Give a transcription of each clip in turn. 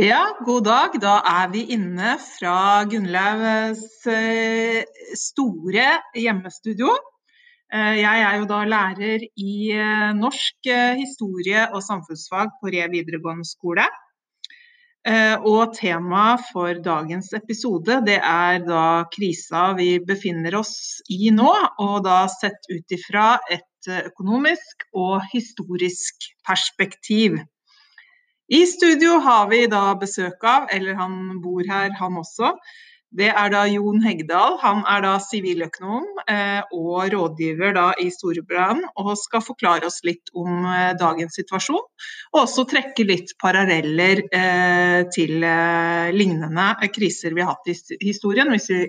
Ja, god dag. Da er vi inne fra Gunnlaus eh, store hjemmestudio. Eh, jeg er jo da lærer i eh, norsk, historie og samfunnsfag på Re videregående skole. Og temaet for dagens episode det er da krisa vi befinner oss i nå, og da sett ut ifra et økonomisk og historisk perspektiv. I studio har vi da besøk av, eller han bor her han også, det er da Jon Hegdal. Han er da siviløkonom eh, og rådgiver da i Storebrand og skal forklare oss litt om eh, dagens situasjon. Og også trekke litt paralleller eh, til lignende kriser vi har hatt i historien. Hvis vi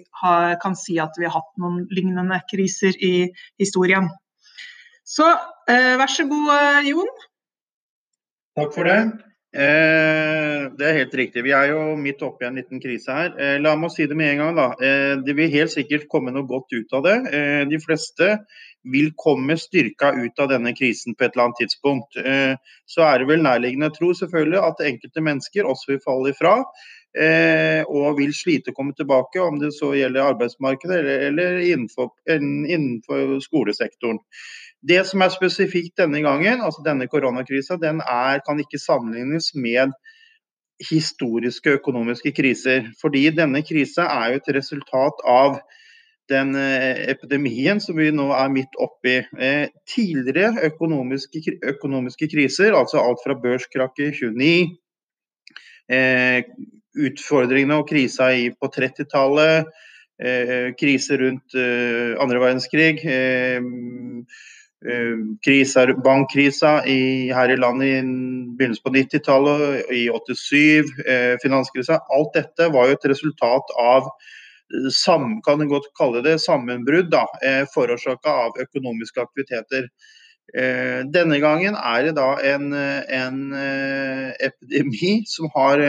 kan si at vi har hatt noen lignende kriser i historien. Så vær så god, Jon. Takk for det. Eh, det er helt riktig. Vi er jo midt oppe i en liten krise her. Eh, la meg si det med en gang. da. Eh, det vil helt sikkert komme noe godt ut av det. Eh, de fleste vil komme styrka ut av denne krisen på et eller annet tidspunkt. Eh, så er det vel nærliggende å tro selvfølgelig at enkelte mennesker også vil falle ifra. Eh, og vil slite å komme tilbake, om det så gjelder arbeidsmarkedet eller, eller innenfor, innenfor skolesektoren. Det som er spesifikt denne gangen, altså denne koronakrisa, den er, kan ikke sammenlignes med historiske økonomiske kriser. Fordi denne krisa er jo et resultat av den eh, epidemien som vi nå er midt oppi. Eh, tidligere økonomiske, økonomiske, kriser, altså alt fra børskrakket i 29, eh, utfordringene og krisa på 30-tallet, eh, kriser rundt andre verdenskrig, eh, Eh, bankkrisa i, her i landet i begynnelsen på 90-tallet, i 87, eh, finanskrisa. Alt dette var jo et resultat av eh, sam, kan en godt kalle det sammenbrudd da, eh, forårsaka av økonomiske aktiviteter. Denne gangen er det da en, en epidemi som har,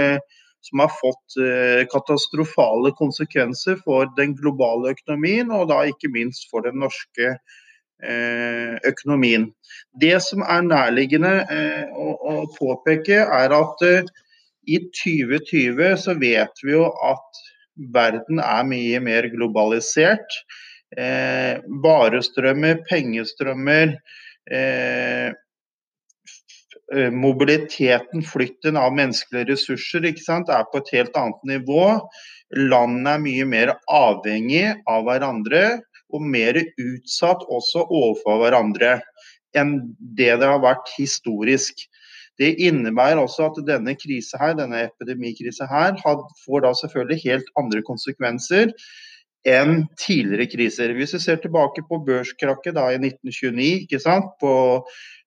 som har fått katastrofale konsekvenser for den globale økonomien, og da ikke minst for den norske økonomien økonomien. Det som er nærliggende eh, å, påpeke, er at eh, i 2020 så vet vi jo at verden er mye mer globalisert. Eh, varestrømmer, pengestrømmer, eh, mobiliteten, flytten av menneskelige ressurser, er på et helt annet nivå. Landene er mye mer avhengig av hverandre og mer utsatt også overfor hverandre enn det det har vært historisk. Det innebærer også at denne krise her, denne epidemikrisa her får da selvfølgelig helt andre konsekvenser enn tidligere kriser. Hvis vi ser tilbake på børskrakket da i 1929, ikke sant? På,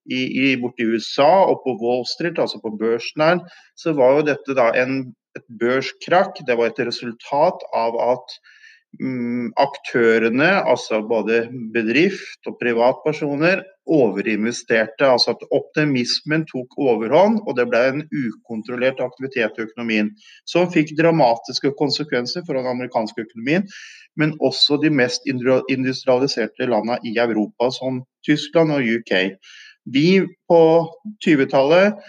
i, i, borti USA og på Wall Street, altså på børsen her, så var jo dette da en, et børskrakk. Det var et resultat av at aktørene, altså både bedrift og privatpersoner, overinvesterte. Altså at optimismen tok overhånd, og det ble en ukontrollert aktivitet i økonomien. Som fikk dramatiske konsekvenser for den amerikanske økonomien, men også de mest industrialiserte landene i Europa, som Tyskland og UK. Vi på 20-tallet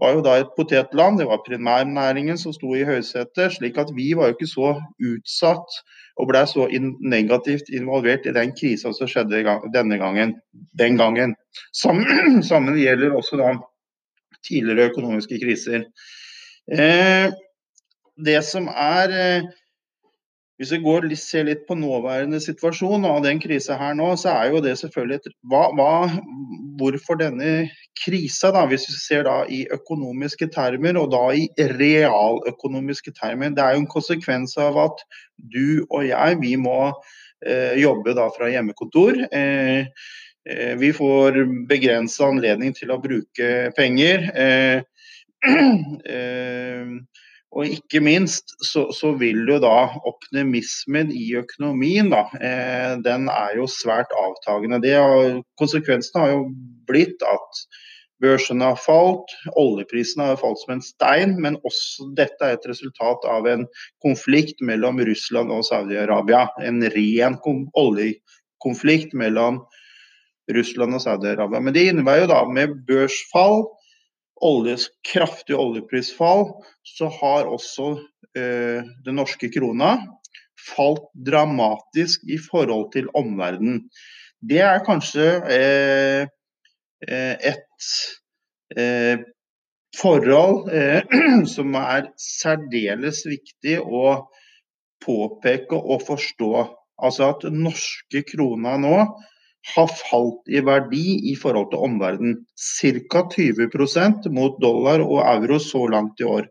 var jo da et potetland. Det var primærnæringen som sto i høysetet. slik at vi var jo ikke så utsatt og ble så in negativt involvert i den krisa som skjedde denne gangen. Den gangen. Sammen, sammen gjelder også da tidligere økonomiske kriser. Eh, det som er eh, hvis vi går, ser litt på nåværende situasjon av den krisa her nå, så er jo det selvfølgelig et, hva, hva, Hvorfor denne krisa, da, hvis vi ser da i økonomiske termer, og da i realøkonomiske termer. Det er jo en konsekvens av at du og jeg, vi må eh, jobbe da fra hjemmekontor. Eh, eh, vi får begrensa anledning til å bruke penger. Eh, eh, og ikke minst så, så, vil jo da optimismen i økonomien da, eh, den er jo svært avtagende. Det har, konsekvensen har jo blitt at børsene har falt, oljeprisen har falt som en stein, men også dette er et resultat av en konflikt mellom Russland og Saudi-Arabia. En ren oljekonflikt mellom Russland og Saudi-Arabia. Men det innebærer jo da med børsfall oljes kraftig oljeprisfall, så har også eh, den norske krona falt dramatisk i forhold til omverdenen. Det er kanskje eh, eh et eh, forhold eh, som er særdeles viktig å påpeke og forstå. Altså at norske krona nå har falt i verdi i forhold til omverdenen. Ca. 20% mot dollar og euro så langt i år.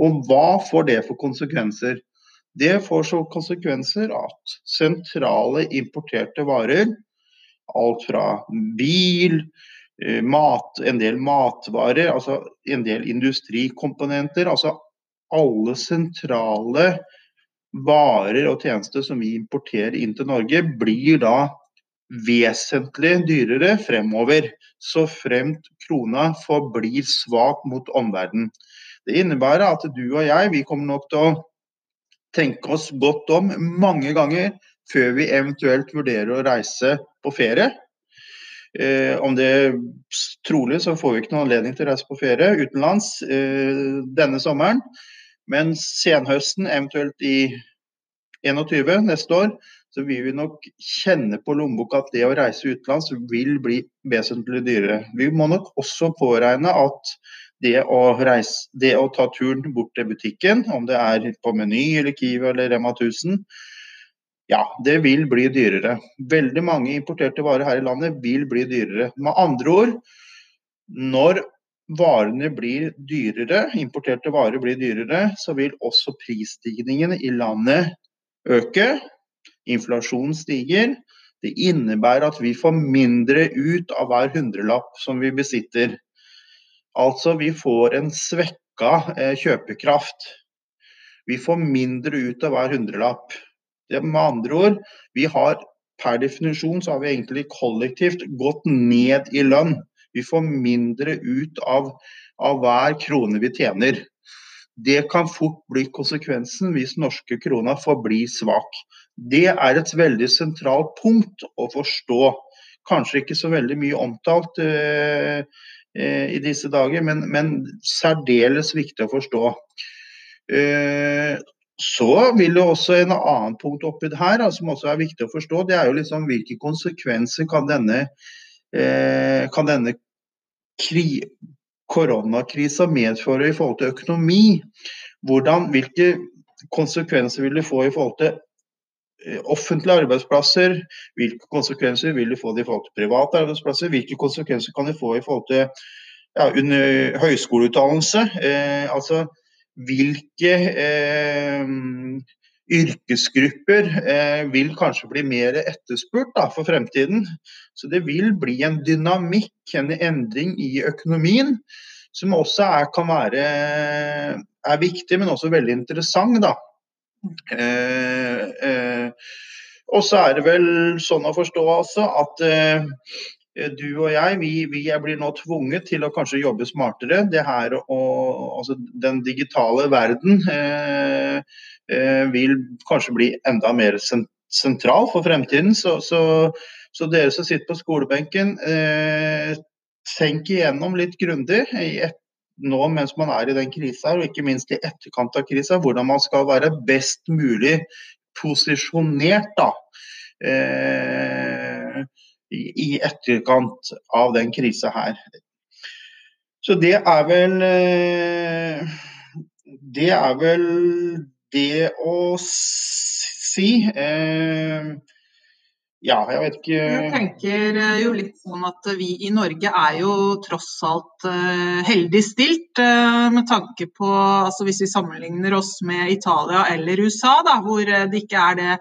Og hva får det for konsekvenser? Det får så konsekvenser at sentrale importerte varer, alt fra bil, eh, mat, en del matvarer, altså en del industrikomponenter, altså alle sentrale varer og tjenester som vi importerer inn til Norge, blir da vesentlig dyrere fremover, så fremt krona forblir svak mot omverdenen. Det innebærer at du og jeg vi kommer nok til å tenke oss godt om mange ganger før vi eventuelt vurderer å reise på ferie. Eh, om det er trolig så får vi ikke noen anledning til å reise på ferie utenlands eh, denne sommeren. Men senhøsten, eventuelt i 21 neste år, så vil vi nok kjenne på lommeboka at det å reise utenlands vil bli vesentlig dyrere. Vi må nok også påregne at det å, reise, det å ta turen bort til butikken, om det er på Meny eller Kiwi eller Rema 1000, ja, det vil bli dyrere. Veldig mange importerte varer her i landet vil bli dyrere. Med andre ord, når varene blir dyrere, importerte varer blir dyrere, så vil også prisstigningen i landet øke. Inflasjonen stiger. Det innebærer at vi får mindre ut av hver hundrelapp som vi besitter. Altså vi får en svekka eh, kjøpekraft. Vi får mindre ut av hver hundrelapp. Det med andre ord, vi har per definisjon så har vi egentlig kollektivt gått ned i lønn. Vi får mindre ut av, av hver krone vi tjener. Det kan fort bli konsekvensen hvis norske krona forblir svak. Det er et veldig sentralt punkt å forstå. Kanskje ikke så veldig mye omtalt. uh, uh, i disse dager, men, men, særdeles viktig å forstå. Uh, så vil det også en annen punkt oppi det her som også er viktig å forstå. Det er jo liksom hvilke konsekvenser kan denne, eh, kan denne kri, koronakrisa medfører i forhold til økonomi? Hvordan, hvilke konsekvenser vil det få i forhold til Eh, offentlige arbeidsplasser, hvilke konsekvenser vil det få i forhold til private arbeidsplasser, hvilke konsekvenser kan det få i forhold til ja, høyskoleutdannelse. Eh, altså hvilke eh, yrkesgrupper eh, vil kanskje bli mer etterspurt da, for fremtiden. Så det vil bli en dynamikk, en endring i økonomien, som også er, kan være er viktig, men også veldig interessant. da. Eh, eh, og så er det vel sånn å forstå altså at eh, du og jeg vi, vi blir nå tvunget til å kanskje jobbe smartere. Det her og, altså, Den digitale verden eh, vil kanskje bli enda mer sentral for fremtiden. Så, så, så dere som sitter på skolebenken, eh, tenk igjennom litt grundig nå mens man er i den krisa, og ikke minst i etterkant av krisa, hvordan man skal være best mulig posisjonert da, eh, i etterkant av den krisa her. Så det er vel eh, Det er vel det å si. Eh, ja, jeg vet ikke Jeg tenker eh, jo litt sånn at vi i Norge er jo tross alt uh, heldig stilt uh, med tanke på altså Hvis vi sammenligner oss med Italia eller USA, da, hvor det ikke er det eh,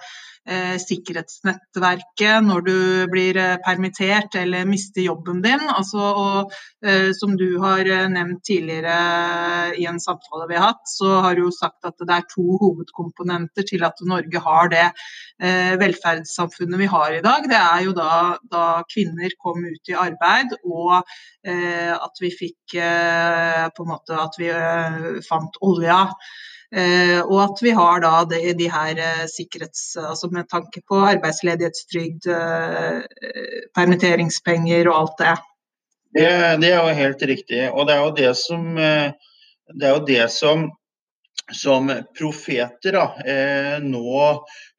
sikkerhetsnettverket når du blir eh, permittert eller mister jobben din. Altså, og, eh, som du har eh, nevnt tidligere i en samtale vi har hatt, så har du jo sagt at det er to hovedkomponenter til at Norge har det eh, velferdssamfunnet vi har i dag. Det er jo da, da kvinner kom ut i arbeid og eh, at vi fikk på en måte at vi fant olja. Eh, og at vi har da de, de her eh, sikkerhets... Altså med tanke på arbeidsledighetstrygd, eh, permitteringspenger og alt det. Det, det, er jo helt riktig. Og det er jo det som, det er jo det som, som profeter da, eh, nå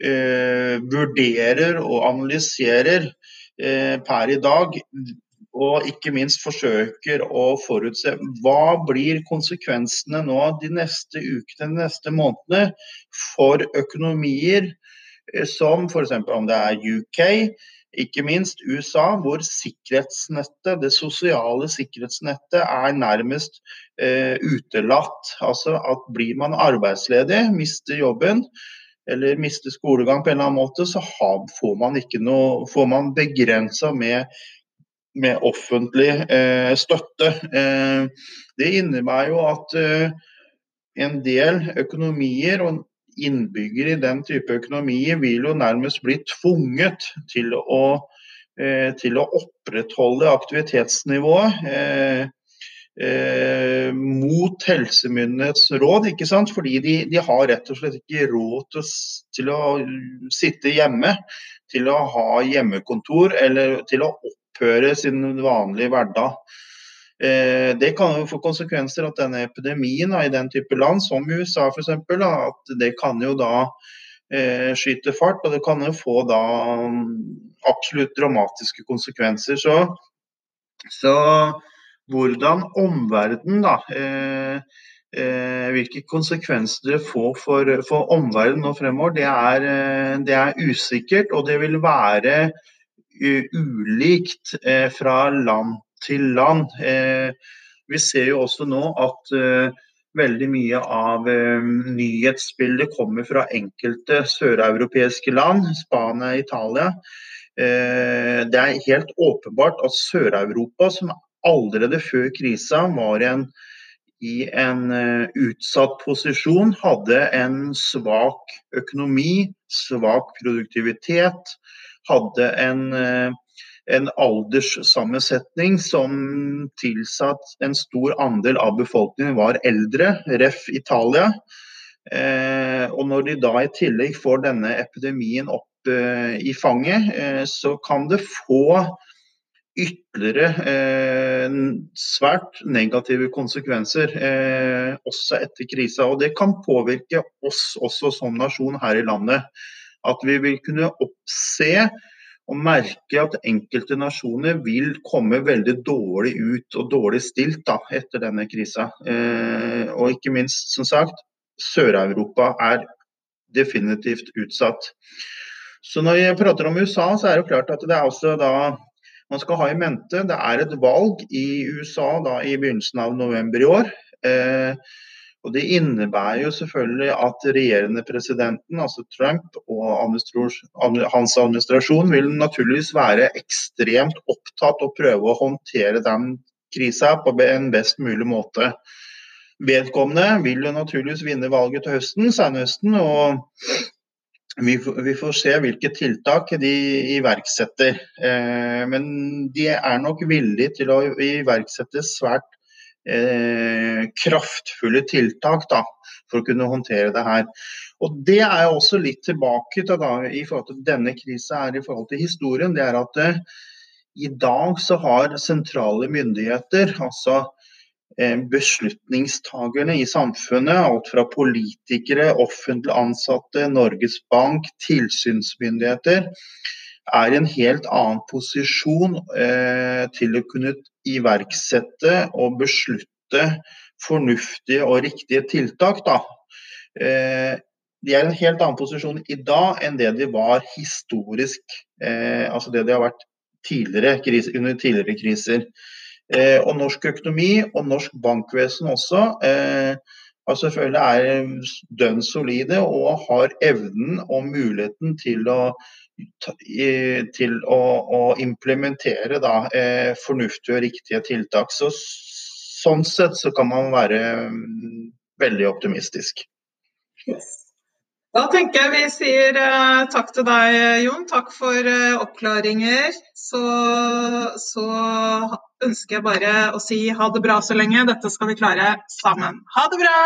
eh, vurderer og analyserer eh, per i dag. Og ikke minst forsøker å forutse hva blir konsekvensene nå de neste ukene, de neste månedene for økonomier som f.eks. om det er UK, ikke minst USA, hvor sikkerhetsnettet, det sosiale sikkerhetsnettet er nærmest eh, utelatt. Altså at blir man arbeidsledig, mister jobben eller mister skolegang på en eller annen måte, så har, får man noe Får man begrensa med, med, offentlig eh, støtte. Eh, det innebærer jo at eh, en del økonomier og innbyggere i den type økonomier vil jo nærmest bli tvunget til å, eh, til å opprettholde aktivitetsnivået. Eh, eh, mot helsemyndighetens råd, ikke sant? fordi de, de, har rett og slett ikke råd til, til, å sitte hjemme, til å ha hjemmekontor eller til å opphøre sin vanlige hverdag. Eh, det kan jo få konsekvenser at denne epidemien i den type land, som USA f.eks., at det kan jo da eh, skyte fart. Og det kan jo få da mm, absolutt dramatiske konsekvenser. Så, så hvordan omverdenen da eh, hvilke konsekvenser det får for, for omverdenen nå fremover, det er, det er, usikkert. Og det vil være ulikt eh, fra land til land. Eh, vi ser jo også nå at eh, veldig mye av nyhetsbildet kommer fra enkelte søreuropeiske land, Spania Italia. Det er helt åpenbart at Sør-Europa, som allerede før krisa var en, i en utsatt posisjon, hadde en svak økonomi, svak produktivitet, hadde en en alderssammensetning som tilsatt en stor andel av befolkningen var eldre, ref. Italia. Eh, og når de da i tillegg får denne epidemien opp eh, i fanget, eh, så kan det få ytterligere eh, svært negative konsekvenser eh, også etter krisa. Og det kan påvirke oss også som nasjon her i landet. At vi vil kunne oppse og merke at enkelte nasjoner vil komme veldig dårlig ut og dårlig stilt da, etter denne krisa. Eh, og ikke minst, som sagt, Sør-Europa er definitivt utsatt. Så når jeg prater om USA, så er det klart at det er også da man skal ha i mente det er et valg i USA da i begynnelsen av november i år. Eh, og Det innebærer jo selvfølgelig at regjerende presidenten, altså Trump og hans administrasjon, vil naturligvis være ekstremt opptatt og prøve å håndtere den krisa på en best mulig måte. Vedkommende vil jo naturligvis vinne valget til høsten, senhøsten, og vi, vi, får se hvilke tiltak de iverksetter. Eh, men de er nok villige til å iverksette svært eh, kraftfulle tiltak da, for å kunne håndtere det her. Og Det er også litt tilbake til da, i forhold til denne krisa er i forhold til historien. det er at eh, I dag så har sentrale myndigheter, altså eh, beslutningstagerne i samfunnet, alt fra politikere, offentlig ansatte, Norges Bank, tilsynsmyndigheter, er i en helt annen posisjon eh, til å kunne iverksette og beslutte fornuftige og riktige tiltak. Eh, de er i en helt annen posisjon i dag enn det de var historisk, eh, altså det de har vært tidligere, kriser, under tidligere kriser. Eh, og norsk økonomi og norsk bankvesen også eh, altså selvfølgelig er dønn solide og har evnen og muligheten til å til å, å implementere da, eh, fornuftige og riktige tiltak. Så, sånn sett så kan man være um, veldig optimistisk. Da tenker jeg vi sier uh, takk til deg, Jon. Takk for oppklaringer. Så, så, ønsker jeg bare å si ha det bra så lenge. Dette skal vi klare sammen. Ha det bra!